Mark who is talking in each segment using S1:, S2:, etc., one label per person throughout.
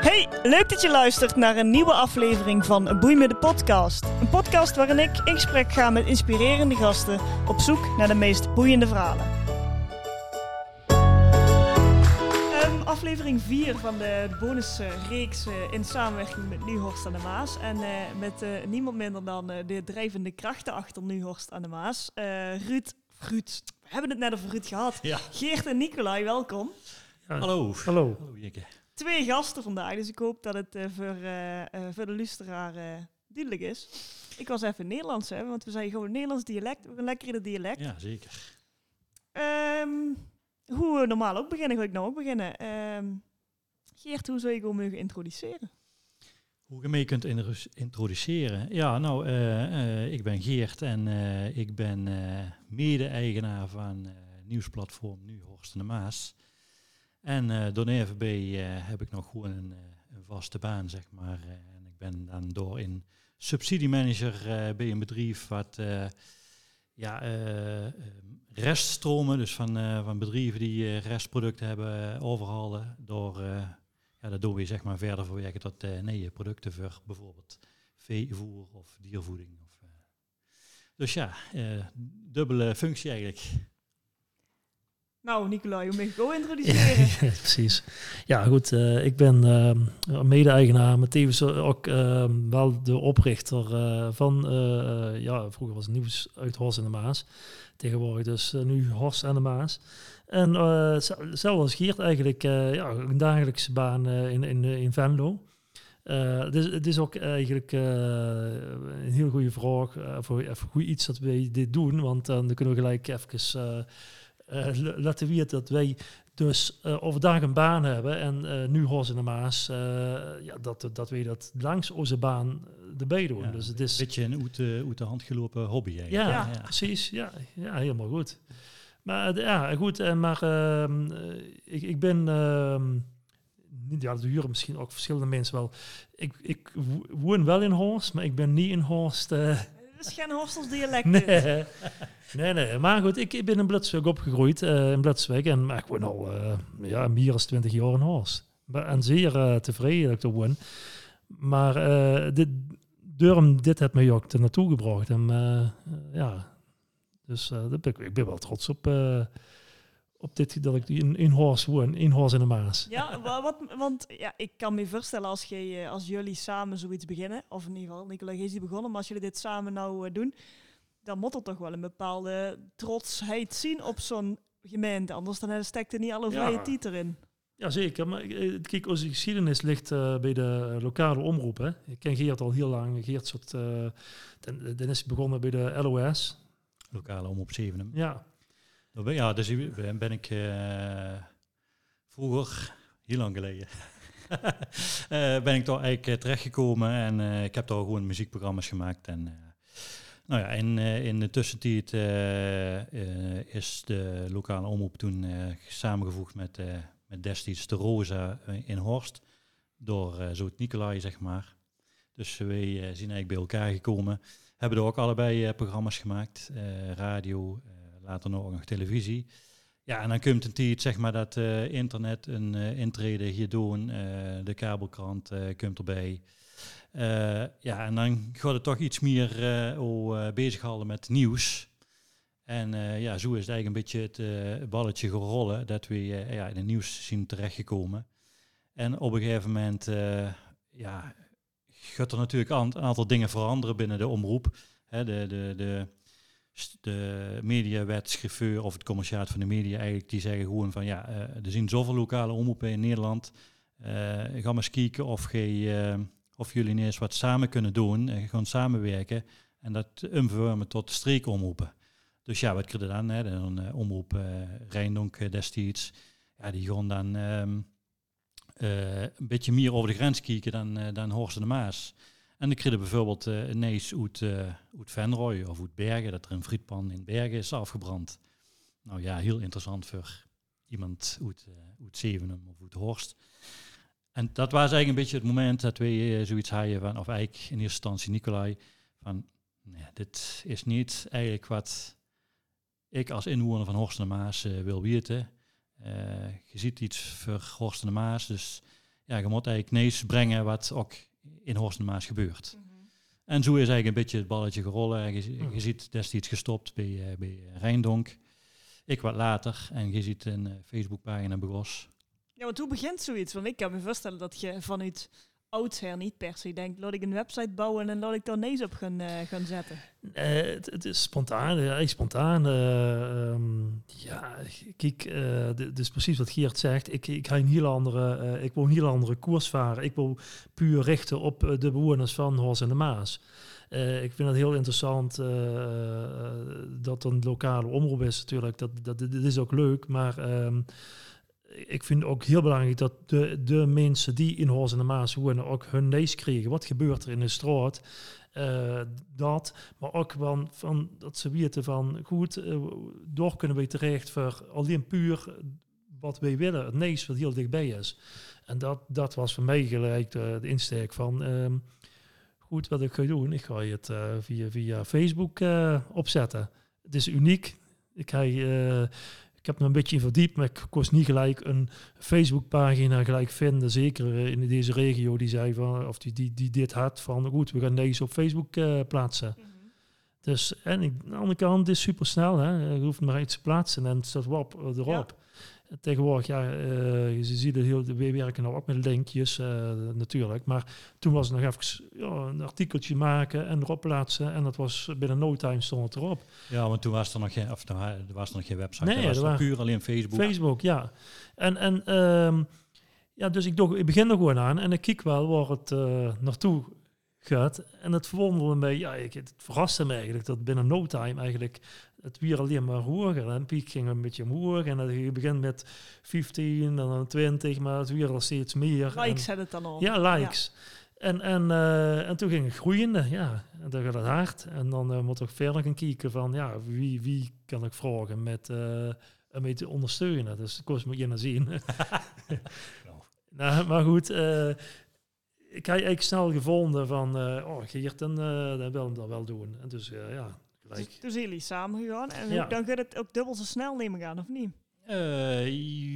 S1: Hey, leuk dat je luistert naar een nieuwe aflevering van Boei me de podcast. Een podcast waarin ik in gesprek ga met inspirerende gasten op zoek naar de meest boeiende verhalen. Ehm, aflevering 4 van de bonusreeks eh, in samenwerking met Nuhorst aan de Maas. En eh, met eh, niemand minder dan de drijvende krachten achter Nuhorst aan de Maas. Ruud, Ruud, we hebben het net over Ruud gehad.
S2: Ja.
S1: Geert en Nicolai, welkom.
S2: Hallo.
S3: Hallo.
S2: Hallo Jikke.
S1: twee gasten vandaag, dus ik hoop dat het eh, voor, eh, eh, voor de luisteraar eh, duidelijk is. Ik was even Nederlands, hè, want we zijn gewoon Nederlands dialect. We gaan lekker in het dialect.
S2: Ja, zeker.
S1: Ehm, hoe we normaal ook beginnen, ga ik nou ook beginnen. Ehm, Geert, hoe zou je gewoon mogen introduceren?
S2: Hoe je mee kunt introduceren. Ja, nou, eh, eh, ik ben Geert en eh, ik ben mede-eigenaar van nieuwsplatform Nu Horst en de Maas. En door eh, heb ik nog gewoon een, een vaste baan, zeg maar. En ik ben dan door in subsidiemanager bij een bedrijf wat ja, eh, eh, reststromen, dus van, eh, van bedrijven die restproducten hebben overhalen door ja, dat doen we zeg maar verder verwerken tot eh nee, producten voor bijvoorbeeld veevoer of diervoeding. Of, eh. Dus ja, eh, dubbele functie eigenlijk.
S1: Nou, Nicolai, hoe mag ik jou introduceren?
S3: Ja, precies. Ja, goed. ik ben mede-eigenaar, maar tevens ook wel de oprichter van, ja, vroeger was het nieuws uit Horst en de Maas. Tegenwoordig dus nu Horst en de Maas. En eh, zelf als Geert eigenlijk eh, ja, een dagelijkse baan eh, in, in, in Venlo. Eh, het, is, het is ook eigenlijk eh, een heel goede vraag eh, voor even goed iets dat wij dit doen, want dan kunnen we gelijk even eh, eh, laten weten dat wij dus eh, overdag een baan hebben en eh, nu Horst in de Maas, eh, ja, dat, dat wij dat langs onze baan erbij doen.
S2: Ja,
S3: dus het
S2: Een
S3: is,
S2: beetje een uit de, uit de hand gelopen hobby eigenlijk.
S3: ja,
S1: Ja.
S3: precies. Ja, ja, helemaal goed. Maar eh, ja, goed. En maar ehm, eh, ik, ik ben. ehm, ja, dat huren misschien ook verschillende mensen wel. Ik, ik wo- woon wel in Horst, maar ik ben niet in Horst. eh,
S1: Het is geen Horstels dialect. dit.
S3: nee. nee, nee. Maar goed, ik, ik ben in Blitswijk opgegroeid. eh, in Blitswijk. En maar ik woon al eh, ja, meer dan 20 jaar in Horst. En zeer eh, tevreden dat ik er woon. Maar eh dit, Durham, dit heeft mij ook er naartoe gebracht. En eh, eh, ja, dus eh, dat ben ik, ik ben wel trots op, eh, op dit, dat ik in, in Horst woon. In Horst in de Maas.
S1: Ja, wa- wat, want ja, ik kan me voorstellen als, jij, eh, als jullie samen zoiets beginnen, of in ieder geval Nicolai is die begonnen, maar als jullie dit samen nou doen, dan moet er toch wel een bepaalde trotsheid zien op zo'n gemeente. Anders dan stekt er niet alle
S3: Ja.
S1: vrije titel in.
S3: Ja, zeker. Maar kijk, onze geschiedenis ligt eh, bij de lokale omroep. Hè. Ik ken Geert al heel lang. Geert soort, eh dan, dan is hij begonnen bij de LOS.
S2: Lokale om op Zevenum.
S3: Ja,
S2: ben- Ja, dus ben ben ik eh, vroeger, heel lang geleden, eh, ben ik daar eigenlijk eh, terechtgekomen en ik heb daar gewoon muziekprogramma's gemaakt. En, nou ja, in, eh, in de tussentijd is de lokale omroep toen samengevoegd met, met destijds de Rosa in Horst, door Zoet Nicolai, zeg maar. Dus wij zijn eigenlijk bij elkaar gekomen, hebben er ook allebei eh, programma's gemaakt, eh, radio, eh, later nog nog televisie. Ja, en dan komt een tijd, zeg maar, dat internet een intrede hier doen, de kabelkrant komt erbij. Ja, en dan gaat het toch iets meer o, eh, bezighouden met nieuws. En ja, zo is het eigenlijk een beetje het balletje gerollen dat we ja, in het nieuws zien terechtgekomen. En op een gegeven moment, ja, gaat er natuurlijk een aantal dingen veranderen binnen de omroep. De, de, de, de of het commerciaat van de media eigenlijk, die zeggen gewoon van ja, eh, er zijn zoveel lokale omroepen in Nederland. Eh, ga maar eens kijken of, eh, of jullie ineens wat samen kunnen doen en gewoon samenwerken en dat umvormen tot streekomroepen. Dus ja, wat kreeg je dan? Eh, omroep Rijndonk destijds. Ja, die gaan dan ehm, eh, een beetje meer over de grens kijken dan, eh, dan Horst en de Maas. En dan kreeg je bijvoorbeeld eh ineens uit, eh uit Venrooy of uit Bergen, dat er een frietpan in Bergen is afgebrand. Nou ja, heel interessant voor iemand uit, eh uit Zevenum of uit Horst. En dat was eigenlijk een beetje het moment dat eh, zoiets hadden van, of eigenlijk in eerste instantie Nicolai, van dit is niet eigenlijk wat ik als inwoner van Horst en Maas eh, wil weten. Eh, je ziet iets voor Horst en de Maas, dus ja, je moet eigenlijk nieuws brengen wat ook in Horst en de Maas gebeurt.
S1: Mhm.
S2: En zo is eigenlijk een beetje het balletje gerollen. En je,
S3: Mhm.
S2: je ziet destijds gestopt bij, eh, bij Rijndonk. Ik wat later. En je ziet een eh, Facebookpagina Begos.
S1: Ja, want hoe begint zoiets? Want ik kan me voorstellen dat je vanuit oudsher niet per se denkt, laat ik een website bouwen en laat ik daar nees op gaan, eh, gaan zetten.
S3: Eh, het, is spontaan, ja, spontaan. eh, ehm, ja, kijk, eh, d- dus precies wat Geert zegt. Ik, ik ga een heel andere, ik wil een heel andere koers varen. Ik wil puur richten op de bewoners van Horst en de Maas. Ik vind het heel interessant eh, dat een lokale omroep is natuurlijk. Dat, dat, dit is ook leuk, maar ehm, ik vind ook heel belangrijk dat de, de mensen die in Horst en de Maas wonen ook hun neus kregen. Wat gebeurt er in de straat? Eh, dat, maar ook van, van dat ze weten van goed, eh, door kunnen we terecht voor alleen puur wat wij willen, het neus wat heel dichtbij is. En dat, dat was voor mij gelijk de, insteek van ehm, goed, wat ik ga doen, ik ga het eh, via, via Facebook opzetten. Het is uniek. Ik, ga, ik heb me een beetje in verdiept, maar ik kost niet gelijk een Facebookpagina gelijk vinden. Zeker eh, in deze regio die zei van, of die, die, die dit had van goed, we gaan deze op Facebook eh, plaatsen. Dus en ik, aan de andere kant is super snel. Hè. Je hoeft maar iets te plaatsen en het staat op, eh, erop. Tegenwoordig, ja, eh, je ziet het heel, we werken nou ook met linkjes eh, natuurlijk. Maar toen was het nog even ja, een artikeltje maken en erop plaatsen. En dat was binnen no time stond het erop.
S2: Ja, want toen was er nog geen, of nou, er was er nog geen website.
S3: Nee,
S2: was
S3: er
S2: puur alleen Facebook.
S3: Facebook, ja. En, en ehm, ja, dus ik, dacht, ik begin er gewoon aan en ik kijk wel waar het eh, naartoe gaat. En het verwonderde me, ja, ik, het verraste me eigenlijk dat binnen no time eigenlijk het weer alleen maar hoger. En piek ging een beetje omhoog en dan je begint met 15 en dan 20, maar het weer al steeds meer. En-
S1: Likes had het dan al.
S3: ja, likes. En, en, eh, en toen ging het groeiende, ja. En dan gaat het hard. En dan eh, moet ik verder gaan kijken van, ja, wie, wie kan ik vragen met, eh een beetje te ondersteunen. Dus dat kost me je naar zien. nou, maar goed, eh, ik heb eigenlijk snel gevonden van, eh oh, Geert, dan, eh dan wil hem dat wel doen. En dus, eh, ja, gelijk.
S1: Dus toen zijn jullie samen gegaan en
S3: Ja.
S1: dan gaat het ook dubbel zo snel nemen gaan, of niet?
S2: Eh,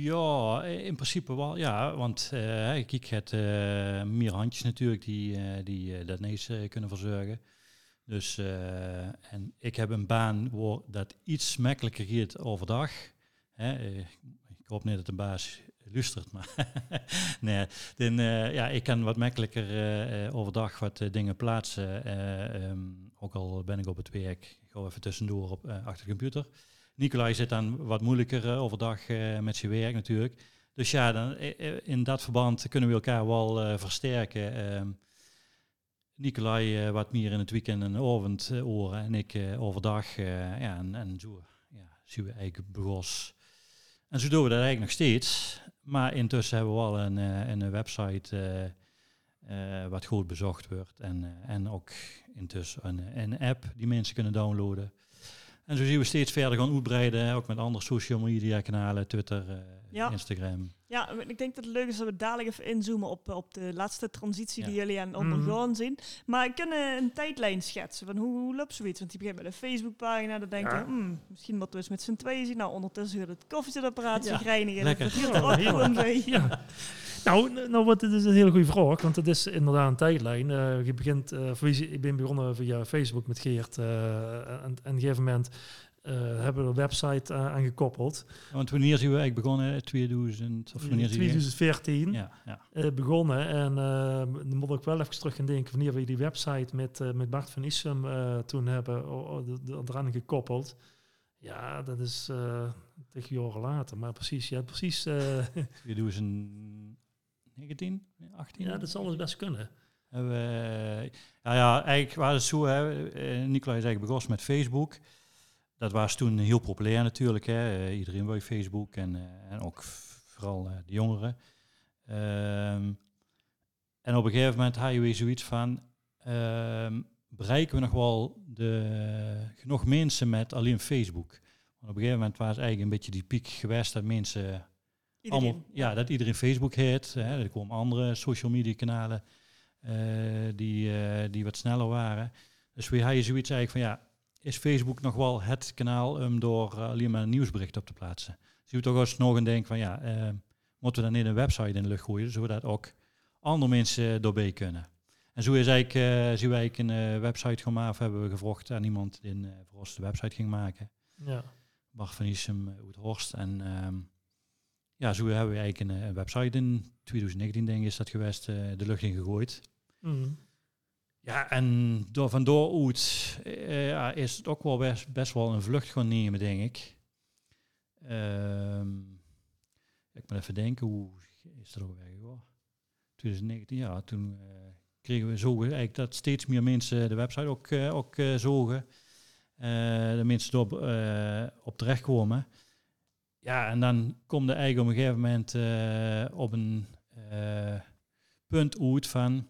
S2: ja, in principe wel. Ja, want eh het eh meer handjes natuurlijk die, eh, die eh, dat nees eh, kunnen verzorgen. Dus, eh, en ik heb een baan waar dat iets makkelijker gaat overdag. Hè, ik hoop niet dat de baas luistert, maar nee, dan, eh, ja, ik kan wat makkelijker eh, eh, overdag wat dingen plaatsen. eh, ehm, ook al ben ik op het werk, ga even tussendoor op, achter de computer. Nicolai zit dan wat moeilijker overdag met zijn werk natuurlijk. Dus ja, dan, in dat verband kunnen we elkaar wel versterken. Ehm Nicolai wat meer in het weekend en avond oren en ik overdag. ja, en, en zo ja, we eigenlijk begos. En zo doen we dat eigenlijk nog steeds. Maar intussen hebben we wel een, eh, een website eh, eh, wat goed bezocht wordt. En, en ook intussen een, een app die mensen kunnen downloaden. En zo zien we steeds verder gaan uitbreiden, ook met andere social media kanalen, Twitter, eh,
S1: Ja.
S2: Instagram.
S1: Ja, ik denk dat het leuk is dat we dadelijk even inzoomen op, op de laatste transitie
S2: Ja.
S1: die jullie aan het
S3: Mhm.
S1: ondergaan zien. Maar ik kan eh, een tijdlijn schetsen van hoe, hoe loopt zoiets. Want die begint met een Facebookpagina, dan denk je,
S3: Ja.
S1: hmm, misschien moeten we eens met z'n tweeën zien. Nou, ondertussen gaat het koffiezetapparaat zich
S2: Ja,
S1: reinigen.
S2: lekker.
S1: Dat hield
S3: Ja,
S1: ook bij.
S3: Ja. Nou, nou wat, het is een hele goede vraag, want het is inderdaad een tijdlijn. Eh, je begint, via- ik ben begonnen via Facebook met Geert eh, en, en op een gegeven moment hebben we een website uh, aan gekoppeld.
S2: Want wanneer zijn we eigenlijk begonnen? 2000 of wanneer
S3: In
S2: zijn we?
S3: 2014
S2: Ja, ja.
S3: begonnen en dan moet ik wel even terug gaan denken wanneer we die website met, met Bart van Issum toen hebben eraan gekoppeld. Ja, dat is uh, tegen jaren later, maar precies, ja, precies. Uh,
S2: 2019, 18?
S3: ja, dat zal het best kunnen.
S2: Uh, nou ja, eigenlijk was het zo, hè, Nicolai is eigenlijk begonnen met Facebook. Dat was toen heel populair natuurlijk. Hè. Uh, iedereen wil Facebook en, en ook vooral de jongeren. Um, en op een gegeven moment had je weer zoiets van, um, bereiken we nog wel de, genoeg mensen met alleen Facebook? Want op een gegeven moment was het eigenlijk een beetje die piek geweest dat mensen...
S1: Iedereen.
S2: Allemaal, ja, dat iedereen Facebook heet. Hè. Er komen andere social media kanalen uh, die, uh, die wat sneller waren. Dus we hadden zoiets eigenlijk van, ja, is Facebook nog wel het kanaal om door uh, alleen maar een nieuwsbericht op te plaatsen. Dus je toch eens nog een denken van ja, moeten we dan in een website in de lucht gooien, zodat ook andere mensen doorbij kunnen. En zo is eigenlijk, zien wij een website gemaakt, hebben we gevraagd aan iemand die voor ons de website ging maken.
S3: Ja.
S2: Bart van Isem uit Horst. En um, ja, zo hebben we eigenlijk een, een, website in 2019, denk ik, is dat geweest, de lucht in gegooid.
S3: Mm.
S2: Ja, en door, vandoor uit uh, ja, is het ook wel best, best wel een vlucht gaan nemen, denk ik. Um, ik moet even denken, hoe is dat ook? Hoor? 2019, ja, toen uh, kregen we zo eigenlijk dat steeds meer mensen de website ook, ook zogen. de mensen door op terecht komen. Ja, en dan komt de eigen op een gegeven moment op een punt uit van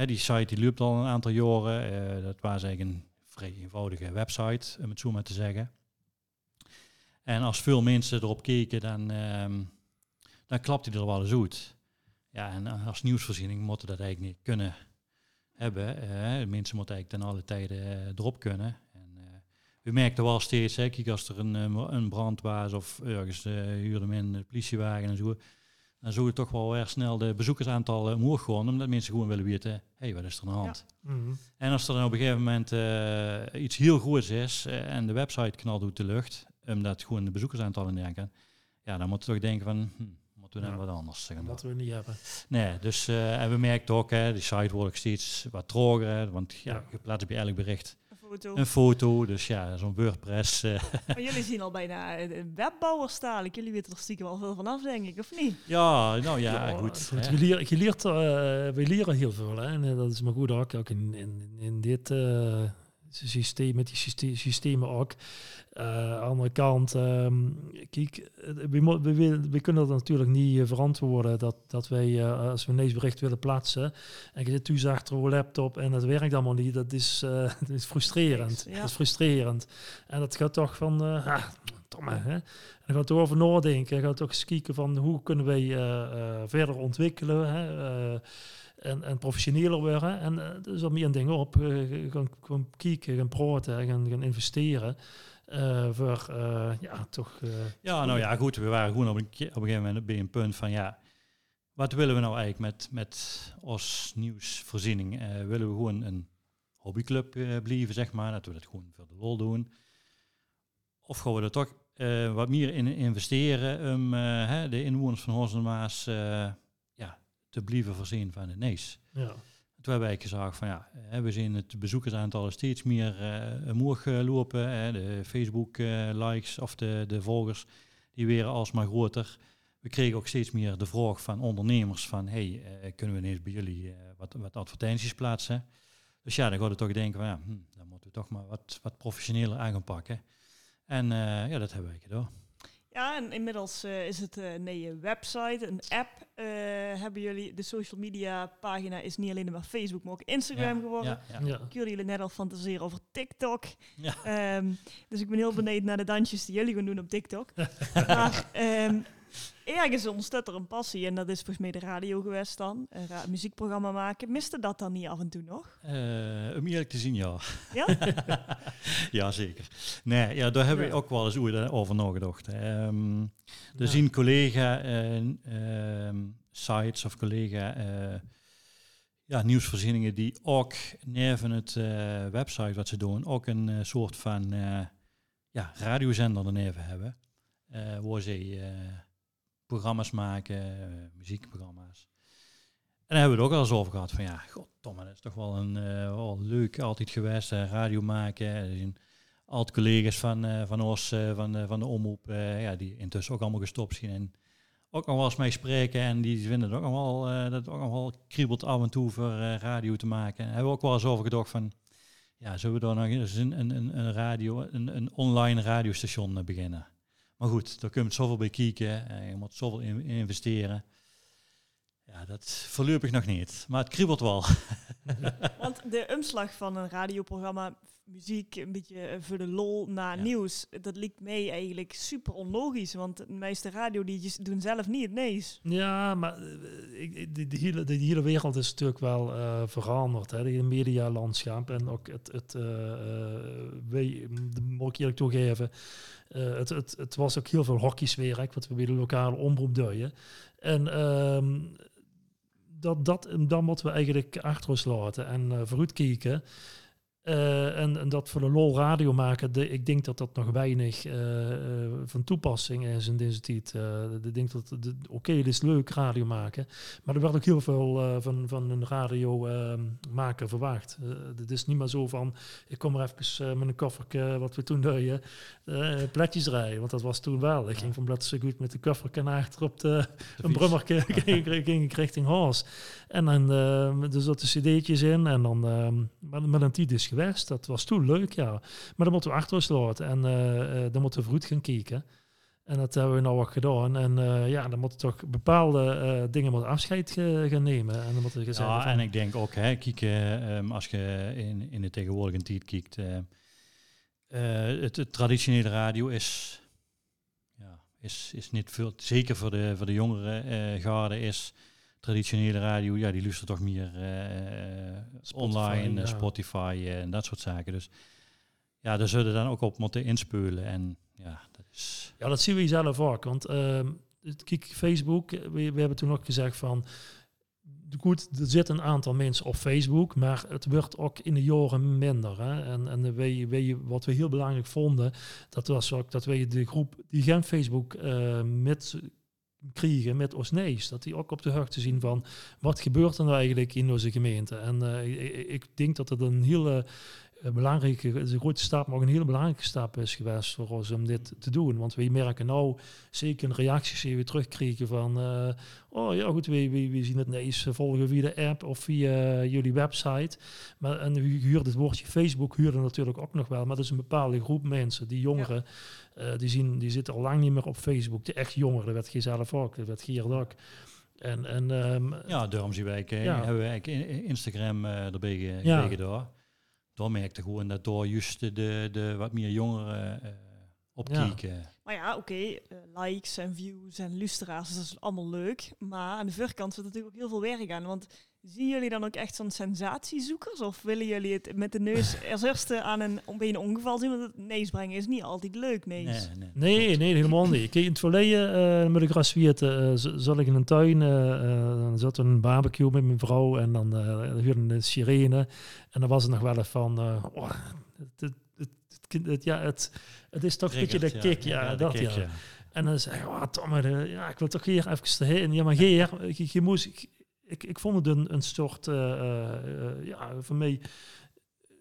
S2: Hè, die site die loopt al een aantal jaren. Uh, dat was eigenlijk een vrij eenvoudige website, om het zo maar te zeggen. En als veel mensen erop keken, dan, um, dan klapt hij er wel eens uit. Ja, en als nieuwsvoorziening moeten dat eigenlijk niet kunnen hebben. Uh, mensen moeten eigenlijk ten alle tijden uh, erop kunnen. Uh, we merkten wel steeds, hè, kijk, als er een, een brand was of ergens huurde men een politiewagen en zo, dan zul je toch wel weer snel de bezoekersaantallen omhoog gewoon, omdat mensen gewoon willen weten, hé, hey, wat is er aan de hand?
S3: Ja. Mm -hmm.
S2: En als er dan op een gegeven moment uh, iets heel goeds is uh, en de website knalt uit de lucht, omdat gewoon de bezoekersaantallen denken, ja, dan moet je toch denken van, hm, moeten we dan
S3: Ja.
S2: wat anders zeggen.
S3: Dat we niet hebben.
S2: Nee, dus uh, en we merken ook, hè, die site wordt ook steeds wat trager, hè, want ja, je plaatst op je elk bericht
S1: foto.
S2: een foto, dus ja, zo'n WordPress. eh,
S1: Maar jullie zien al bijna eh, webbouwers dadelijk. Jullie weten er stiekem wel veel vanaf, denk ik, of niet?
S2: ja, nou ja,
S3: Ja,
S2: goed.
S3: goed,
S2: hè.
S3: je, leert, je leert, eh, we leren heel veel. Hè? En dat is maar goed ook, ook in, in, in dit eh, systeem, met die syste- systemen ook. Aan de andere kant, ehm, kijk, eh, we, we, we kunnen dat natuurlijk niet eh, verantwoorden dat, dat wij, eh, als we een leesbericht willen plaatsen, en je zit thuis achter een laptop en dat werkt allemaal niet, dat is, dat is frustrerend.
S1: Ja.
S3: Dat is frustrerend. En dat gaat toch van, ah, toch maar, hè. En dan gaat er over nadenken. En gaat toch eens kijken van hoe kunnen wij verder ontwikkelen. Hè, en, en professioneler worden. En uh, dus meer een ding op. eh, gaan, gaan kijken, gaan praten, gaan, gaan investeren. eh, voor, ja, toch...
S2: Ja, nou ja, goed. We waren gewoon op een, op een gegeven moment bij een punt van ja, wat willen we nou eigenlijk met, met ons nieuwsvoorziening? Willen we gewoon een hobbyclub blijven, zeg maar, dat we dat gewoon voor de lol doen? Of gaan we er toch wat meer in investeren om hè, de inwoners van Horst en Maas ja, te blijven voorzien van de nees?
S3: ja.
S2: Toen hebben wij gezegd van ja, we zien het bezoekersaantal steeds meer eh omhoog eh, lopen. Hè, de Facebook eh, likes of de, de volgers, die weer alsmaar groter. We kregen ook steeds meer de vraag van ondernemers van hey, kunnen we ineens bij jullie wat, wat advertenties plaatsen? Dus ja, dan gaat het toch denken van ja, hm, dan moeten we toch maar wat, wat professioneler aan gaan pakken. En ja, dat hebben wij gedaan.
S1: Ja, en inmiddels eh, is het eh, nee, een website, een app. eh, hebben jullie, de social media pagina is niet alleen maar Facebook, maar ook Instagram
S2: Ja,
S1: geworden.
S2: Ja, ja.
S3: Ja.
S1: Ik jullie net al fantaseren over TikTok.
S2: Ja.
S1: Ehm, dus ik ben heel benieuwd naar de dansjes die jullie gaan doen op TikTok. maar ehm, ergens ontstaat er een passie en dat is volgens mij de radio geweest dan. Een ra- muziekprogramma maken. Miste dat dan niet af en toe nog?
S2: Eh, om eerlijk te zien, ja.
S1: Ja?
S2: ja, zeker. Nee, ja, daar hebben we ook wel eens over nagedacht. Ehm er
S3: Ja.
S2: zien collega eh, ehm, sites of collega eh, ja, nieuwsvoorzieningen die ook neven het eh, website wat ze doen, ook een soort van eh, ja, radiozender erneven hebben. eh, waar ze eh, programma's maken, eh, muziekprogramma's. En daar hebben we het ook al eens over gehad van ja, goddomme, dat is toch wel een eh, wel leuk altijd geweest, eh, radio maken. Zijn altijd collega's van, van ons, van, van de omroep, ja, die intussen ook allemaal gestopt zijn en ook nog wel eens mee spreken. En die vinden het ook nog wel, dat het ook nog wel kriebelt af en toe voor radio te maken. En hebben we ook wel eens over gedacht van, ja, zullen we dan nog eens een, een, een, radio, een, een online radiostation beginnen? Maar goed, daar kun je zoveel bij kijken, eh, je moet zoveel in, in investeren. Ja, dat voorlopig nog niet. Maar het kriebelt wel.
S1: Want de omslag van een radioprogramma, muziek, een beetje eh, voor de lol naar
S2: Ja.
S1: nieuws, dat lijkt mij eigenlijk super onlogisch. Want de meeste radio doen zelf niet, nee.
S3: Ja, maar eh, ik- de, de, hele, de hele wereld is natuurlijk wel eh, veranderd. Hè? Het medialandschap en ook het, het eh, wij, dat moet ik eerlijk toegeven, het, het, het was ook heel veel hockeyswerk, wat we bij de lokale omroep deden. En ehm, dat, dat, dan moeten we eigenlijk achter ons laten en uh, vooruit kijken. Uh, en, en, dat voor de lol radio maken, de, ik denk dat dat nog weinig uh, uh, van toepassing is in deze tijd. ik denk dat, oké, okay, het is leuk radio maken, maar er werd ook heel veel van, van een radio ehm, maken verwacht. het is niet meer zo van, ik kom er even met een kofferke, wat we toen deden, pletjes rijden, want dat was toen wel. Ik ging van zo goed met de kofferke naar achter op de, de een brummerke, ging, ging ik richting Haas. En dan, uh, dus dat de cd'tjes in en dan uh, met, met een tijd is geweest. Dat was toen leuk, ja. Maar dan moeten we achter ons laten en uh, dan moeten we vroeg gaan kijken. En dat hebben we nou ook gedaan. En ja, dan moeten toch bepaalde dingen met afscheid gaan nemen. En dan moeten we
S2: ja, en ik denk ook, hè, kijk, um, als je in, in de tegenwoordige tijd kijkt, het, het traditionele radio is, ja, is, is niet veel, zeker voor de, voor de jongere garde is traditionele radio, ja, die luistert toch meer uh, Spotify, online, ja. Spotify uh, en dat soort zaken. Dus ja, daar zullen dan ook op moeten inspelen. En ja, dat is...
S3: Ja, dat zien we zelf ook. Want uh, kijk, Facebook, we, we hebben toen ook gezegd van... Goed, er zitten een aantal mensen op Facebook, maar het wordt ook in de jaren minder. Hè? En, en wij, wij, wat we heel belangrijk vonden, dat was ook dat wij de groep die geen Facebook uh, met kriegen met Osnees. Dat die ook op de hoogte zien van wat gebeurt er nou eigenlijk in onze gemeente. En ik, ik, denk dat het een hele uh, belangrijke, het is een grote stap, maar ook een hele belangrijke stap is geweest voor ons om dit te doen. Want we merken nou zeker in reacties die we terugkrijgen van uh, oh ja goed, we, we, we zien het ineens volgen via de app of via jullie website. Maar en u huurt het woordje Facebook huurde natuurlijk ook nog wel, maar dat is een bepaalde groep mensen, die jongeren. Ja. Uh, die, zien, die zitten al lang niet meer op Facebook. De echt jongeren, dat werd je zelf ook, dat werd Geert ook. En, en, um,
S2: ja, daarom zien wij, ja. hebben we eigenlijk Instagram uh, erbij ge, ja. gedaan. Daar merkte gewoon dat door juist de, de wat meer jongeren uh, opkijken. Ja.
S1: Maar ja, oké, okay, uh, likes en views en luisteraars, dat is allemaal leuk. Maar aan de voorkant zit natuurlijk ook heel veel werk aan. Want zien jullie dan ook echt zo'n sensatiezoekers? Of willen jullie het met de neus als eerste aan een, bij een ongeval zien? Want het nees brengen is niet altijd leuk, nee.
S3: Nee, nee, nee, nee helemaal niet. Kijk, in het verleden uh, met de graswiert uh, zat ik in een tuin. Uh, dan zat er een barbecue met mijn vrouw en dan huurde een sirene. En dan was het nog wel eens van... Oh, het, het, het, ja, het, het is toch een beetje de kick, ja, ja, ja dat kick, ja. En dan zei ik, oh, Tom, ja, ik wil toch hier even heen. Ja, maar Geer, je, je moest... Ik, ik, vond het een, een soort, uh, ja, voor mij...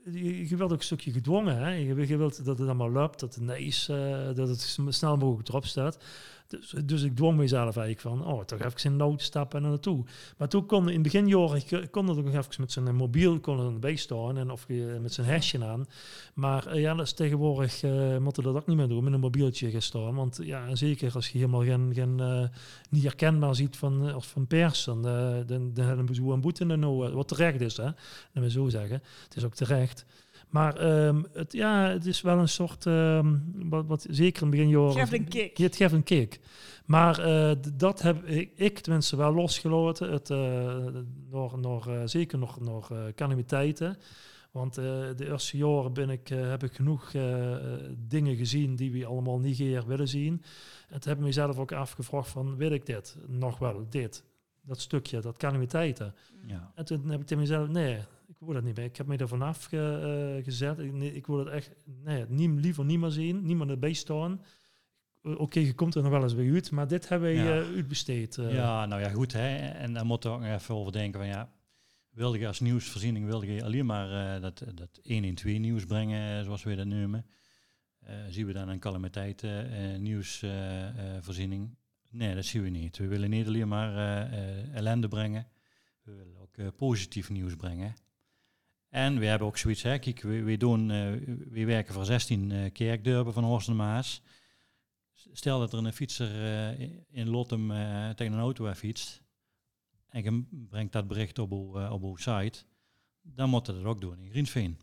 S3: Je, je ook een stukje gedwongen, hè? Je, wilt dat het allemaal loopt, dat het nice, uh, dat het snel mogelijk erop staat. Dus, dus ik dwong mezelf eigenlijk van, oh, toch even in nood stappen en naartoe. Maar toen kon in beginjaren, kon er nog even met zijn mobiel kon staan en of je met zijn hesje aan. Maar ja, dat is tegenwoordig, uh, moeten dat ook niet meer doen, met een mobieltje gaan staan. Want ja, zeker als je helemaal geen, geen uh, niet herkenbaar ziet van, als van pers, dan, dan, dan hebben we een boete en nou, wat terecht is, hè. Dat we zo zeggen. Het is ook terecht. Maar um, het, ja, het is wel een soort, um, wat, wat zeker in het begin jaren...
S1: Geeft een kick.
S3: Het geeft een kick. Maar uh, dat heb ik, ik tenminste wel losgelaten. Het, uh, nog, nog, uh, zeker nog, nog calamiteiten. Want de eerste jaren ben ik, heb ik genoeg dingen gezien die we allemaal niet meer willen zien. En toen heb ik mezelf ook afgevraagd van, wil ik dit? Nog wel, dit. Dat stukje, dat calamiteiten. Ja. En toen heb ik tegen mezelf, nee, ik wil dat niet meer. Ik heb me er vanaf ge, uh, gezet. Ik, nee, ik wil het echt nee, nie, liever niet meer zien, niet meer erbij staan. Uh, Oké, okay, je komt er nog wel eens bij uit, maar dit hebben we ja. uh, uitbesteed.
S2: Ja, nou ja, goed. Hè. En daar moeten we ook nog even over denken. Van, ja, wilde je als nieuwsvoorziening wilde je alleen maar dat, dat 112 nieuws brengen, zoals we dat noemen. zien we dan een calamiteit nieuwsvoorziening? nee, dat zien we niet. We willen niet alleen maar ellende brengen. We willen ook positief nieuws brengen. En we hebben ook zoiets, hè, kijk, we, we, doen, uh, we werken voor 16 uh, kerkdurpen van Horst en Maas. Stel dat er een fietser uh, in Lottem tegen een auto fietst. en je brengt dat bericht op uw, eh, op uw site, dan moet je dat ook doen in Griensveen.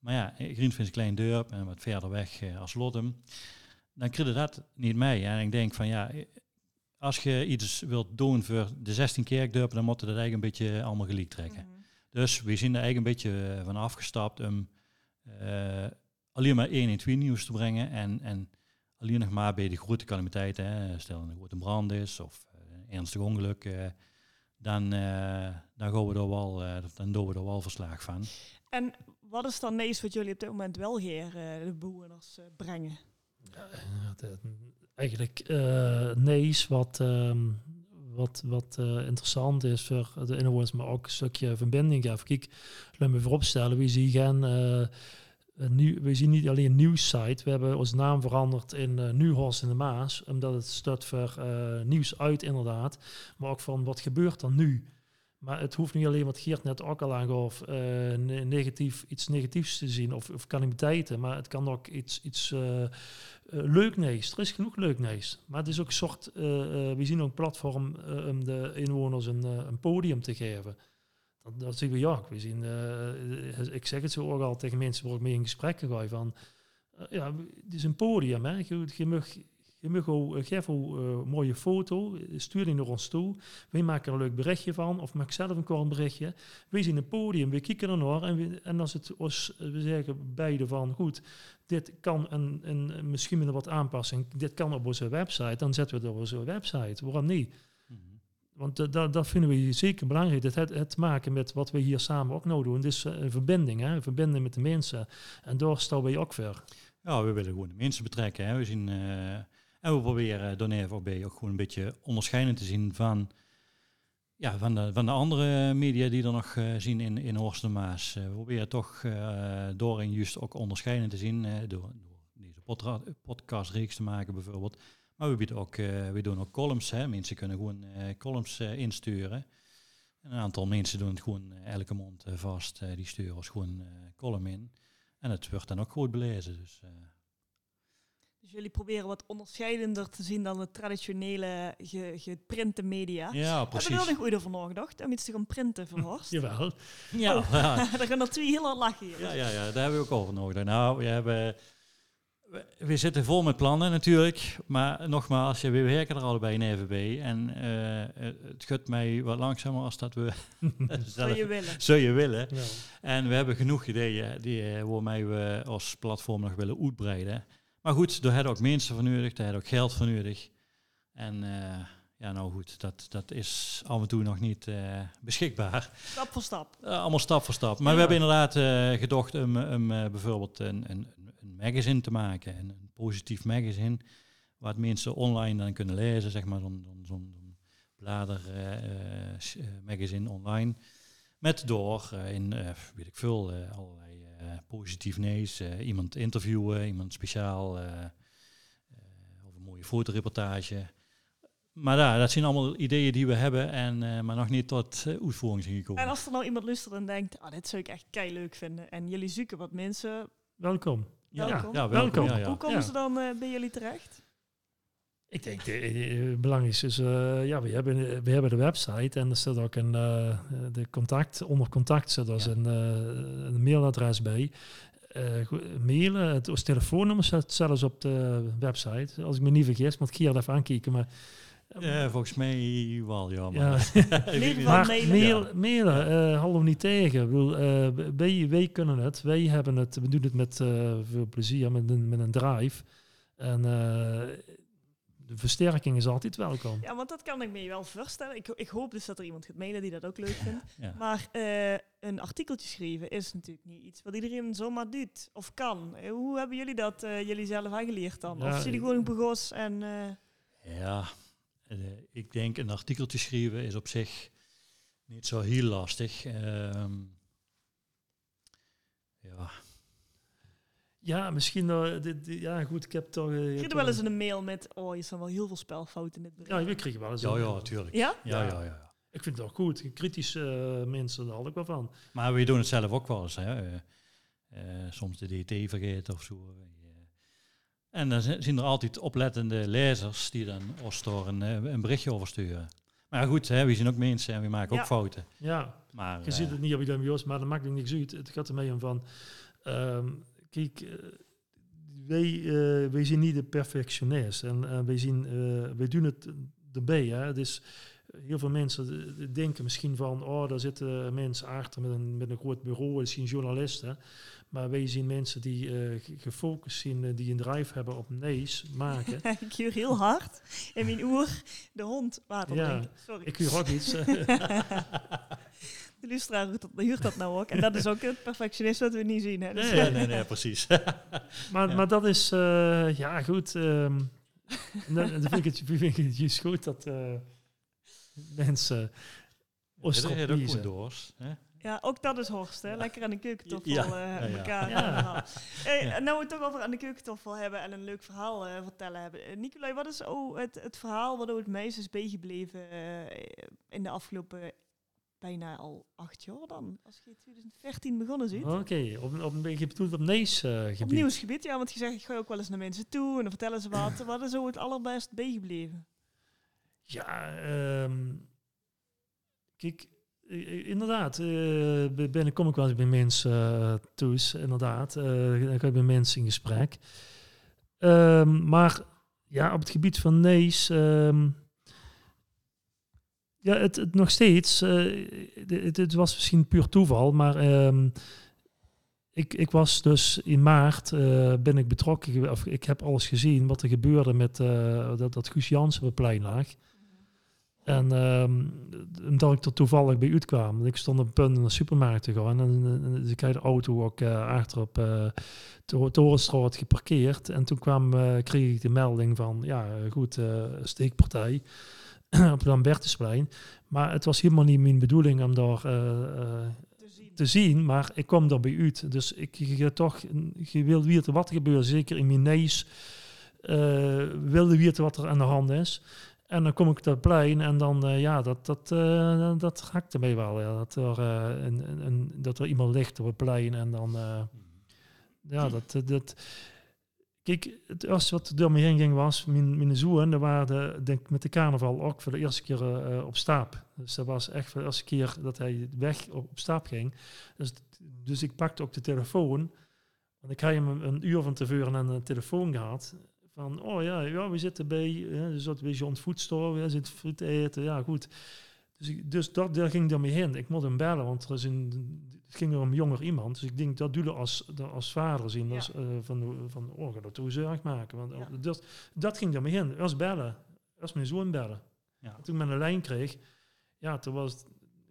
S2: Maar ja, eh, Griensveen is een klein dorp en wat verder weg eh, als Lottem. Dan krijg je dat niet mee. En ik denk van ja, eh, als je iets wilt doen voor de 16 kerkdorpen, dan moet je dat eigenlijk een beetje allemaal gelijk trekken.
S1: Mhm.
S2: Dus we zijn er eigenlijk een beetje eh, van afgestapt om eh, alleen maar 1 en 2 nieuws te brengen. En, en alleen nog maar bij de grote calamiteiten, hè, stel een grote brand is of eh, een ernstig ongeluk, eh, dan, eh, dan, gaan we er wel, eh, dan doen we er wel verslag van.
S1: En wat is dan neus wat jullie op dit moment wel hier eh, de bewoners eh, brengen?
S3: Ja, eigenlijk eh nees wat, ehm, wat, wat eh, interessant is voor de inwoners, maar ook een stukje verbinding. Ja, kijk, laat me vooropstellen, we zien geen, eh, nieuw, we zien niet alleen een nieuwssite, we hebben onze naam veranderd in uh, in de Maas, omdat het staat voor nieuws uit inderdaad, maar ook van wat gebeurt er nu. Maar het hoeft niet alleen wat Geert net ook al aangaf, eh, ne- negatief, iets negatiefs te zien of, of calamiteiten. Maar het kan ook iets, iets eh, eh, leuk. Er is genoeg leuk nees. Maar het is ook een soort, we zien ook een platform om de inwoners een, een podium te geven. Dat, dat zien we ja. We zien, ik zeg het zo ook al tegen mensen waar ik mee in gesprek ga van, ja, het is een podium. Hè. Je, je mag, je mag ook, eh, geef eh, een mooie foto, stuur die naar ons toe. Wij maken er een leuk berichtje van, of maak zelf een kort berichtje. Wij zien een podium, we kijken ernaar en, we, en als het ons, eh, we zeggen beide van, goed, dit kan een, een, misschien met een wat aanpassing, dit kan op onze website, dan zetten we het op onze website. Waarom niet? Want dat, dat, vinden we zeker belangrijk. Het, het te maken met wat we hier samen ook nou doen. Dus een verbinding, hè? een verbinding met de mensen. En daar staan wij ook voor.
S2: Ja, we willen gewoon de mensen betrekken. Hè. We zien, en we proberen Doneer ook bij ook gewoon een beetje onderscheidend te zien van, ja, van, de, van de andere media die er nog uh, zien in, in Horst Maas. Uh, we proberen toch door en juist ook onderscheidend te zien door, door, deze podcastreeks te maken bijvoorbeeld. Maar we, bieden ook, we doen ook columns. Hè. Mensen kunnen gewoon columns insturen. Een aantal mensen doen het gewoon elke maand vast. die sturen ons gewoon column in. En het wordt dan ook goed belezen. Dus,
S1: dus jullie proberen wat onderscheidender te zien dan de traditionele ge, geprinte media.
S2: Ja, precies.
S1: Heb je er nog ooit over nagedacht om iets te gaan printen voor Horst?
S3: Jawel.
S2: Ja,
S1: oh, ja. daar gaan er twee heel hard lachen hier.
S2: Ja, ja, ja, daar hebben we ook over nodig. Nou, we hebben... We, we, zitten vol met plannen natuurlijk, maar nogmaals, we werken er allebei in EVB en uh, het gaat mij wat langzamer als dat we
S1: zou je willen.
S2: Zou je willen. Ja. En we hebben genoeg ideeën die, uh, waarmee we als platform nog willen uitbreiden. Maar goed, daar hebben ook mensen voor nodig, daar hebben ook geld voor nodig. En uh, ja, nou goed, dat, dat is af en toe nog niet uh, beschikbaar.
S1: Stap voor stap.
S2: Uh, allemaal stap voor stap. Maar ja. we hebben inderdaad gedacht om, om bijvoorbeeld een, een, een magazine te maken, een, een positief magazine, waar mensen online dan kunnen lezen, zeg maar, zo'n zo, zo blader magazine online. Met door in, weet ik veel, allerlei positief nees, iemand interviewen, iemand speciaal, of een mooie fotoreportage. Maar ja, dat zijn allemaal ideeën die we hebben, en, maar nog niet tot uitvoering zijn gekomen.
S1: En als er nou iemand luistert en denkt, oh, dit zou ik echt kei leuk vinden, en jullie zoeken wat mensen...
S3: Welkom.
S1: Ja,
S2: welkom.
S3: Ja, welkom.
S2: Ja, ja.
S1: Hoe komen ze dan bij jullie terecht?
S3: Ik denk, het belangrijkste is, uh, ja, we hebben, we hebben de website en er staat ook een, uh, de contact, onder contact zit dus ja. een, uh, een, mailadres bij. mailen, het, het telefoonnummer staat zelfs op de website. Als ik me niet vergis, moet ik hier even aankijken, maar...
S2: Ja, volgens mij wel, ja.
S3: Maar,
S1: ja.
S3: maar mail, mailen, uh, hallo niet tegen. Bedoel, uh, wij, wij kunnen het, wij hebben het, we doen het met uh, veel plezier, met een, met een drive. En de versterking is altijd welkom.
S1: Ja, want dat kan ik me wel voorstellen. Ik, ik hoop dus dat er iemand gaat mailen die dat ook leuk vindt.
S2: Ja.
S1: Maar uh, een artikeltje schrijven is natuurlijk niet iets wat iedereen zomaar doet of kan. Uh, hoe hebben jullie dat uh, jullie zelf aangeleerd dan?
S3: Ja,
S1: of jullie gewoon begos en...
S2: Ja, ik denk een artikeltje schrijven is op zich niet zo heel lastig. Um, ja,
S3: ja, misschien. Uh, dit, dit, ja, goed, ik heb toch. Uh,
S1: Krijg je wel eens een mail met. Oh, je staan wel heel veel spelfouten in dit bericht.
S3: Ja, we kregen wel eens.
S2: Ja, ja, natuurlijk.
S1: Ja?
S2: Ja, ja, ja. ja.
S3: Ik vind het ook goed. Kritische uh, mensen, daar had ik wel van.
S2: Maar we doen het zelf ook wel eens. Hè. soms de DT vergeten of zo. En dan zijn er altijd oplettende lezers die dan ons door een, een berichtje over sturen. Maar goed, hè, we zijn ook mensen en we maken
S1: Ja.
S2: ook fouten.
S3: Ja,
S2: Maar,
S3: je
S2: eh,
S3: ziet het niet op je Joost, maar dat maakt ook niks uit. Het gaat ermee om van, ehm, kijk, eh, wij, eh, wij zijn niet de perfectionist en wij, zien, eh, wij doen het erbij. Hè? Dus heel veel mensen denken misschien van, oh, daar zitten mensen achter met een, met een groot bureau, dat zijn journalisten. Maar wij zien mensen die ge- gefocust zijn, die een drive hebben op nees maken.
S1: ik huur heel hard in mijn oer de hond water
S3: Ja.
S1: drinken. Sorry.
S3: Ik huur ook iets.
S1: De luisteraar huurt dat, nou ook. En dat is ook het perfectionisme wat we niet zien. Hè? Dus,
S3: Nee,
S2: nee, nee, nee, precies.
S3: Maar,
S2: Ja.
S3: maar dat is, eh, ja goed. ehm dan, dan vind ik het, vind ik het juist goed dat eh, mensen
S2: goed doors. Hè?
S1: Ja, ook dat is Horst, hè? Lekker aan de keukentafel
S2: Ja,
S1: eh,
S2: ja, ja.
S1: elkaar.
S3: Ja.
S1: Hey, nou we het toch over aan de keukentafel hebben en een leuk verhaal eh, vertellen hebben. Uh, Nicolai, wat is oh, het, het verhaal wat het meest is bijgebleven eh, in de afgelopen bijna al acht jaar dan? Als je in 2014 begonnen ziet.
S3: Oké, op, op een beetje bedoeld op nees eh,
S1: Op
S3: gebied.
S1: nieuwsgebied, ja, want je zegt, ik ga ook wel eens naar mensen toe en dan vertellen ze wat. wat is zo het allerbest bijgebleven?
S3: Ja, ehm, kijk, inderdaad, eh, ben ik- kom ik wel eens bij mensen eh, thuis, inderdaad. eh, dan ga ik met mensen in gesprek. Ehm, maar ja, op het gebied van nees, ehm, ja, het, het nog steeds, eh, het, het was misschien puur toeval, maar ehm, ik, ik was dus in maart eh, ben ik betrokken, of ik heb alles gezien wat er gebeurde met eh, dat, dat Guus Jansen op plein lag. En ehm, omdat ik er toevallig bij uitkwam, want ik stond op het punt naar de supermarkt te gaan. En, eh, dus ik had de auto ook achter op Tor- Torenstraat geparkeerd. En toen kwam, kreeg ik de melding van, ja goed, steekpartij op het Lambertusplein. Maar het was helemaal niet mijn bedoeling om daar eh, eh,
S1: Te zien.
S3: maar ik kwam daarbij uit. Dus ik je toch, je wil weten wat er gebeurt, zeker in mijn neus, eh, wilde weten wat er aan de hand is. En dan kom ik dat plein en dan, eh, ja, dat, dat, eh, dat raakte mij wel. Ja. Dat, er, een, een, dat er iemand ligt op het plein en dan, ja, dat, eh, dat... Kijk, het eerste wat door me heen ging was, mijn, zoon, daar waren de, denk met de carnaval ook voor de eerste keer eh, eh, op stap. Dus dat was echt voor de eerste keer dat hij weg op, op stap ging. Dus, dus ik pakte ook de telefoon, want ik had hem een, uur van tevoren aan de telefoon gehad. Van, oh ja, ja we zitten bij, eh, dus dat beetje ontvoedstof, we zitten friet eten, ja goed. Dus, dus dat, daar ging er mee heen. Ik moet hem bellen, want er is een, het ging er om jonger iemand. Dus ik denk, dat je als, dat als vader zien.
S1: Ja.
S3: Als, eh, van, van, oh, ga dat zorg maken. Want,
S1: Ja.
S3: dus, dat ging er mee heen. Eerst bellen. Eerst mijn zoon bellen.
S2: Ja.
S3: En toen ik mijn lijn kreeg, ja, toen was het,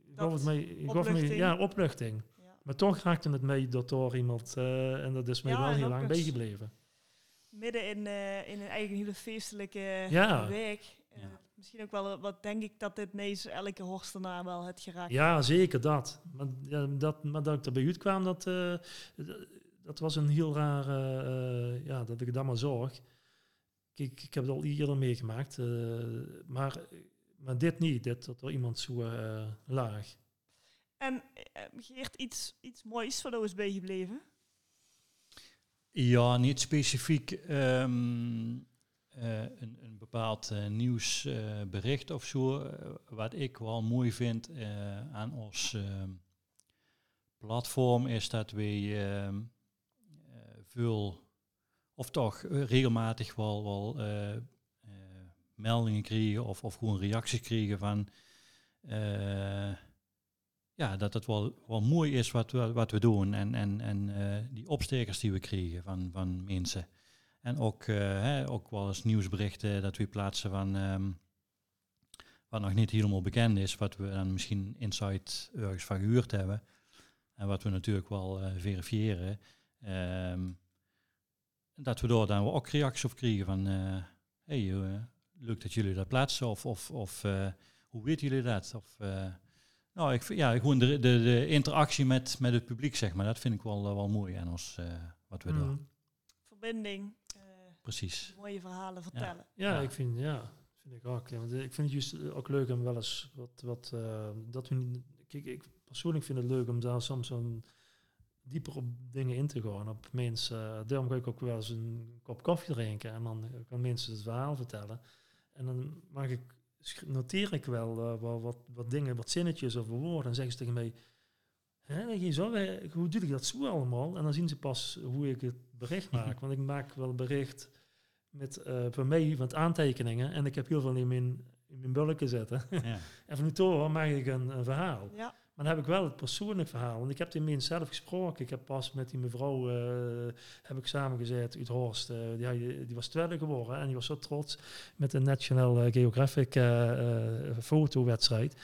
S3: ik gaf het mij, ik gaf mij,
S1: opluchting.
S3: ja, opluchting.
S1: Ja.
S3: Maar toch raakte het mij dat door iemand, eh, en dat is mij
S1: Ja,
S3: wel heel lang bijgebleven.
S1: midden in, eh, in een eigen hele feestelijke
S3: Ja.
S1: week. Eh. Misschien ook wel wat denk ik dat dit nees elke horstenaar wel het geraakt.
S3: Ja, zeker dat. Maar, ja, dat, maar dat ik er bij u kwam, dat, eh, dat was een heel rare, eh, ja, dat ik dat maar zorg. Kijk, ik heb het al eerder meegemaakt, eh, maar, maar dit niet, dit, dat er iemand zo eh, laag.
S1: En eh, Geert, iets, iets moois van OSB gebleven?
S2: Ja, niet specifiek ehm, eh, een bepaald eh, nieuwsbericht of zo. Eh, wat ik wel mooi vind eh, aan ons ehm, platform is dat we ehm, eh, veel, of toch eh, regelmatig wel, wel eh, eh, meldingen kregen of, of gewoon reacties kregen van eh, ja, dat het wel, wel mooi is wat we, wat we doen. En, en, en eh, die opstekers die we kregen van, van mensen. En ook, eh, hè, ook wel eens nieuwsberichten dat we plaatsen van ehm, wat nog niet helemaal bekend is, wat we dan misschien inside ergens van gehuurd hebben. En wat we natuurlijk wel eh, verifiëren. Ehm, dat we door dan ook reacties op kregen van eh hey, leuk dat jullie dat plaatsen. Of, of, of hoe weten jullie dat? Of, nou, ik ja, gewoon de, de, de interactie met, met het publiek, zeg maar, dat vind ik wel, wel mooi aan ons, wat we doen.
S3: Mm.
S1: Verbinding,
S2: Precies.
S1: mooie verhalen vertellen.
S3: Ja,
S2: Ja.
S3: ik vind, ja, vind ik ook. Ja, want ik vind het juist ook leuk om wel eens wat, wat eh, dat we, niet- kijk, ik persoonlijk vind het leuk om daar soms een dieper op dingen in te gaan, op mensen. daarom ga ik ook wel eens een kop koffie drinken en dan kan mensen het verhaal vertellen. En dan mag ik noteer ik wel eh, wat, wat, wat dingen, wat zinnetjes of woorden. En zeggen ze tegen mij, Hè, zo, hoe doe ik dat zo allemaal? En dan zien ze pas hoe ik het bericht maak. Want ik maak wel een bericht met eh voor mij wat aantekeningen. En ik heb heel veel in mijn, in mijn bulken zetten.
S2: Ja.
S3: en van toen maak ik een, een verhaal.
S1: Ja.
S3: Maar dan heb ik wel het persoonlijk verhaal. Want ik heb die mensen zelf gesproken. Ik heb pas met die mevrouw eh, heb ik samengezet uit Horst. eh, die, die was tweede geworden en die was zo trots met de National Geographic eh, eh, fotowedstrijd.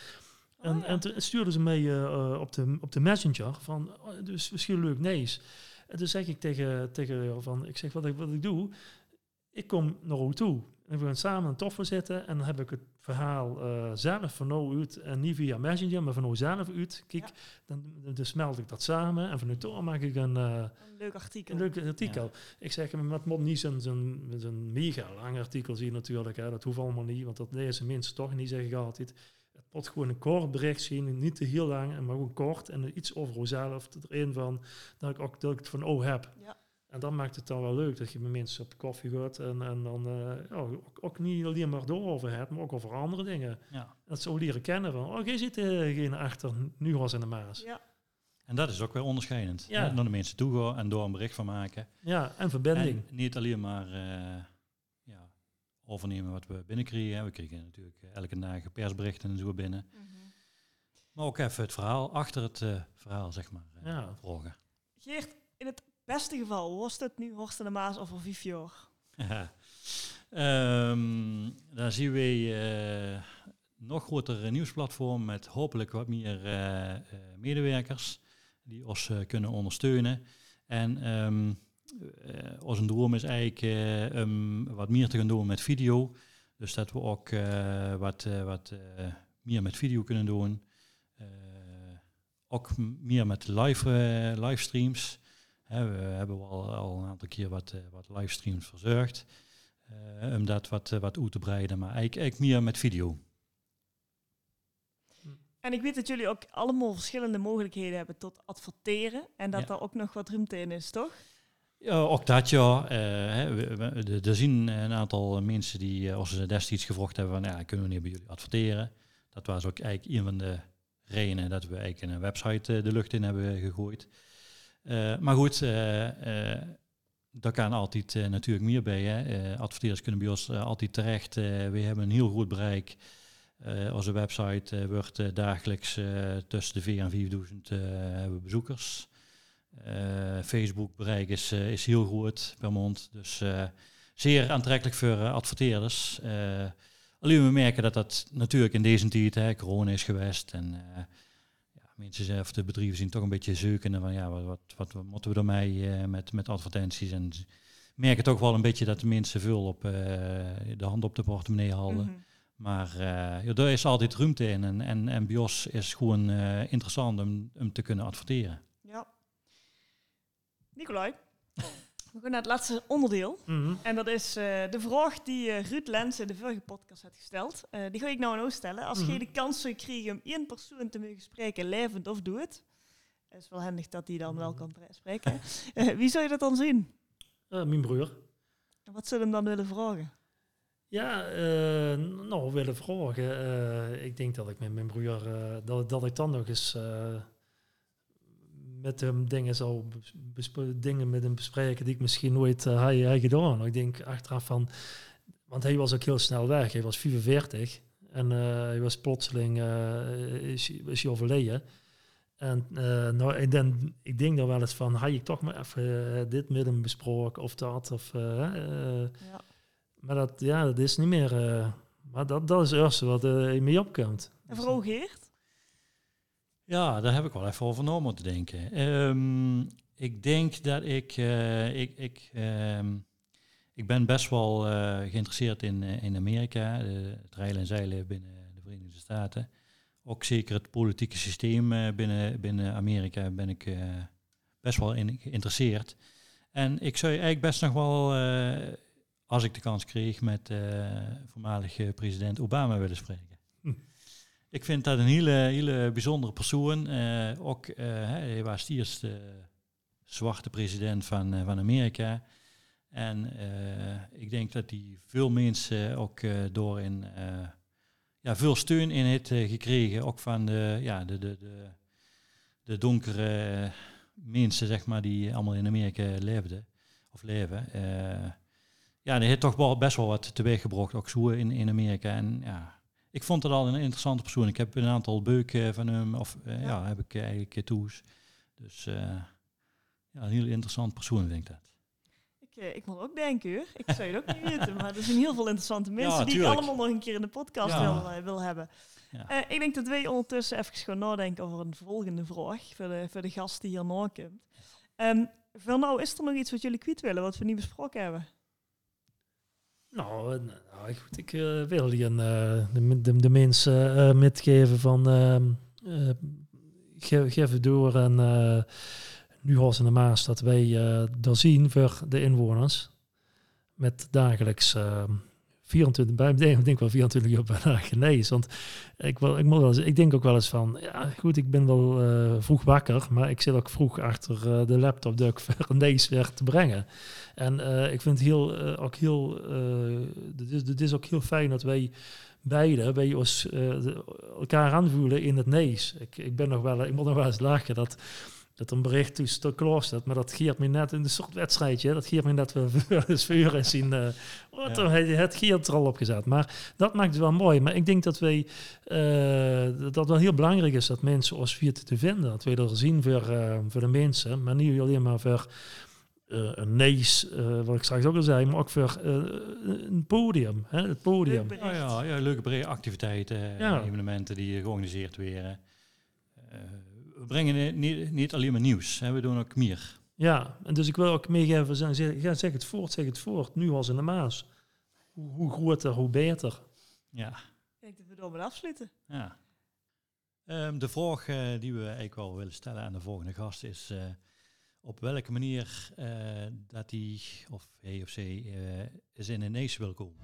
S3: En,
S1: Oh, ja.
S3: en toen stuurden ze mij op, de, op de messenger van, oh, dus misschien leuk nees. En toen zeg ik tegen, tegen haar van, ik zeg wat ik, wat ik doe, ik kom naar jou toe. En we gaan samen een toffer zitten en dan heb ik het verhaal eh, zelf van nou uit, en niet via messenger, maar van nou zelf uit. Kijk,
S1: Ja.
S3: dan, dan smelt ik dat samen en van nu toe maak ik een, eh,
S1: Een leuk artikel.
S3: een leuk artikel. Ik zeg, maar het moet niet zo'n zo'n mega lang artikel zien natuurlijk. Hè. Dat hoeft allemaal niet, want dat lezen mensen toch niet, zeg ik altijd. Het moet gewoon een kort bericht zien, niet te heel lang, en maar gewoon kort. En iets over jezelf erin van, dat ik ook dat ik het van oh heb.
S1: Ja.
S3: En dan maakt het dan wel leuk dat je met mensen op de koffie gaat en, en dan eh, ja, ook, ook niet alleen maar daarover hebt, maar ook over andere dingen.
S2: Ja.
S3: Dat ze ook leren kennen van, oh, jij zit uh, geen achter nu was in de Maas.
S1: Ja.
S2: En dat is ook weer onderscheidend.
S3: Ja.
S2: hè, Naar de mensen toe gaan en door een bericht van maken.
S3: Ja, en verbinding.
S2: En niet alleen maar eh, ja, overnemen wat we binnenkrijgen. We kregen natuurlijk eh, elke dag persberichten en zo binnen.
S1: Mhm.
S2: Maar ook even het verhaal achter het eh, verhaal, zeg maar, eh,
S3: Ja.
S2: volgen.
S1: Geert, in het beste geval, was het nu Horst en de Maas vijf jaar?
S2: Ja. Ehm, dan zien we eh nog groter nieuwsplatform met hopelijk wat meer eh, eh, medewerkers die ons kunnen ondersteunen. En ehm eh, onze droom is eigenlijk wat meer te gaan doen met video. Dus dat we ook wat, wat meer met video kunnen doen. Ook meer met live, livestreams. We hebben al, al een aantal keer wat, eh, wat livestreams verzorgd. eh, om dat wat, eh, wat uit te breiden, maar eigenlijk, eigenlijk meer met video.
S1: En ik weet dat jullie ook allemaal verschillende mogelijkheden hebben tot adverteren. En dat
S2: Ja.
S1: er ook nog wat ruimte in is, toch?
S2: Ja, ook dat ja. Er zien een aantal mensen die eh, ons destijds gevraagd hebben van ja, kunnen we niet bij jullie adverteren. Dat was ook eigenlijk een van de redenen dat we eigenlijk een website de lucht in hebben gegooid. Eh, maar goed, eh, eh, daar kan altijd natuurlijk meer bij. Hè. Adverteerders kunnen bij ons altijd terecht. We hebben een heel goed bereik. Onze website wordt dagelijks tussen de 4 en 4000 eh, hebben we bezoekers. Facebook bereik is, is heel goed per maand. Dus zeer aantrekkelijk voor adverteerders. Alleen we merken dat dat natuurlijk in deze tijd, hè, corona is geweest. En mensen of de bedrijven zien toch een beetje zeukende van ja, wat, wat, wat, moeten we ermee eh, met, met advertenties. En merken toch wel een beetje dat de mensen veel op eh, de hand op de portemonnee houden.
S1: Mhm.
S2: Maar eh ja, daar is altijd ruimte in. En, en, ons is gewoon eh, interessant om, om te kunnen adverteren.
S1: Ja. Nicolai, we gaan naar het laatste onderdeel.
S3: Mhm.
S1: En dat is eh, de vraag die eh, Ruud Lens in de vorige podcast had gesteld. Eh, die ga ik nou aan jou stellen. Als
S3: Mhm.
S1: je de kans zou krijgen om één persoon te mogen spreken, levend of doe het. Het is wel handig dat hij dan wel kan pre- spreken. Wie zou je dat dan zien?
S3: Mijn broer.
S1: En wat zou je hem dan willen vragen?
S3: Ja, nou, willen vragen. ik denk dat ik met mijn broer, dat, dat ik dan nog eens met hem dingen zou besp- dingen met hem bespreken die ik misschien nooit uh, hij, hij gedaan. Ik denk achteraf van, want hij was ook heel snel weg. Hij was 45 en eh, hij was plotseling eh, is, is hij overleden. En nou, ik, denk, ik denk dan wel eens van, had ik toch maar even dit met hem besproken of dat of
S1: Ja.
S3: maar dat, ja, dat is niet meer. maar dat, dat is het eerste wat in mee opkomt.
S1: En?
S2: Ja, daar heb ik wel even over na moeten denken. Ehm, ik denk dat ik, eh, ik, ik, ehm, ik ben best wel eh, geïnteresseerd in, eh, in Amerika, het rijlen en zeilen binnen de Verenigde Staten. Ook zeker het politieke systeem binnen, binnen Amerika ben ik best wel geïnteresseerd. En ik zou eigenlijk best nog wel, als ik de kans kreeg, met voormalige president Obama willen spreken. Ik vind dat een hele, hele bijzondere persoon. Eh, ook, eh, hij was de eerste zwarte president van, eh, van Amerika. En eh, ik denk dat hij veel mensen ook eh, door in eh, ja, veel steun in heeft eh, gekregen. Ook van de, ja, de, de, de, donkere mensen, zeg maar, die allemaal in Amerika leefden. Of leven. Eh, ja, die heeft toch wel best wel wat teweeggebracht, ook zo in, in Amerika. En ja, ik vond het al een interessante persoon. Ik heb een aantal beuken van hem, of eh, ja. ja. heb ik eigenlijk toes. Dus uh, ja, een heel interessant persoon vind ik dat.
S1: Ik, ik moet ook denken hoor. Ik zou het ook niet weten, maar er zijn heel veel interessante mensen ja, die ik allemaal nog een keer in de podcast ja. wil, wil hebben. Ik denk dat wij ondertussen even gaan nadenken over een volgende vraag voor de, voor de gast die hier komt. Um, van nou, is er nog iets wat jullie kwijt willen, wat we niet besproken hebben?
S3: Nou, nou goed, ik uh, wil je uh, de, de, mensen metgeven van ge, geef door en nu Hos in de Maas dat wij daar zien voor de inwoners met dagelijks 24, bij ik denk wel 24 uur per dag genezen. Want ik, wil, ik, moet wel eens, ik denk ook wel eens van, ja goed, ik ben wel uh, vroeg wakker, maar ik zit ook vroeg achter uh, de laptop de ik nees weer te brengen. En uh, ik vind heel, ook heel, het is, is ook heel fijn dat wij beide bij ons elkaar aanvoelen in het nees. Ik, ik ben nog wel, ik moet nog wel eens lachen dat dat een bericht dus te klaar staat. Maar dat geeft me net in een soort wedstrijdje. Dat geeft me net weer vuur en zien. Uh, wat ja. het Geert er al op gezet. Maar dat maakt het wel mooi. Maar ik denk dat wij uh, dat wel heel belangrijk is dat mensen ons via te vinden. Dat wij er zien voor, uh, voor de mensen. Maar niet alleen maar voor uh, een nees, wat ik straks ook al zei, maar ook voor een podium. Hè, het podium.
S2: Oh ja, ja, leuke activiteiten, ja. evenementen die georganiseerd werden we brengen niet, niet alleen maar nieuws, hè, we doen ook meer.
S3: Ja, en dus ik wil ook meegeven, zeg, ja, zeg het voort, zeg het voort, nu als in de Maas. Hoe, hoe groter, hoe beter.
S2: Ja.
S1: Ik denk dat we door afsluiten.
S2: Ja. Um, de vraag uh, die we eigenlijk wel willen stellen aan de volgende gast is... Uh, op welke manier uh, dat hij of hij of zij is in een neus wil komen.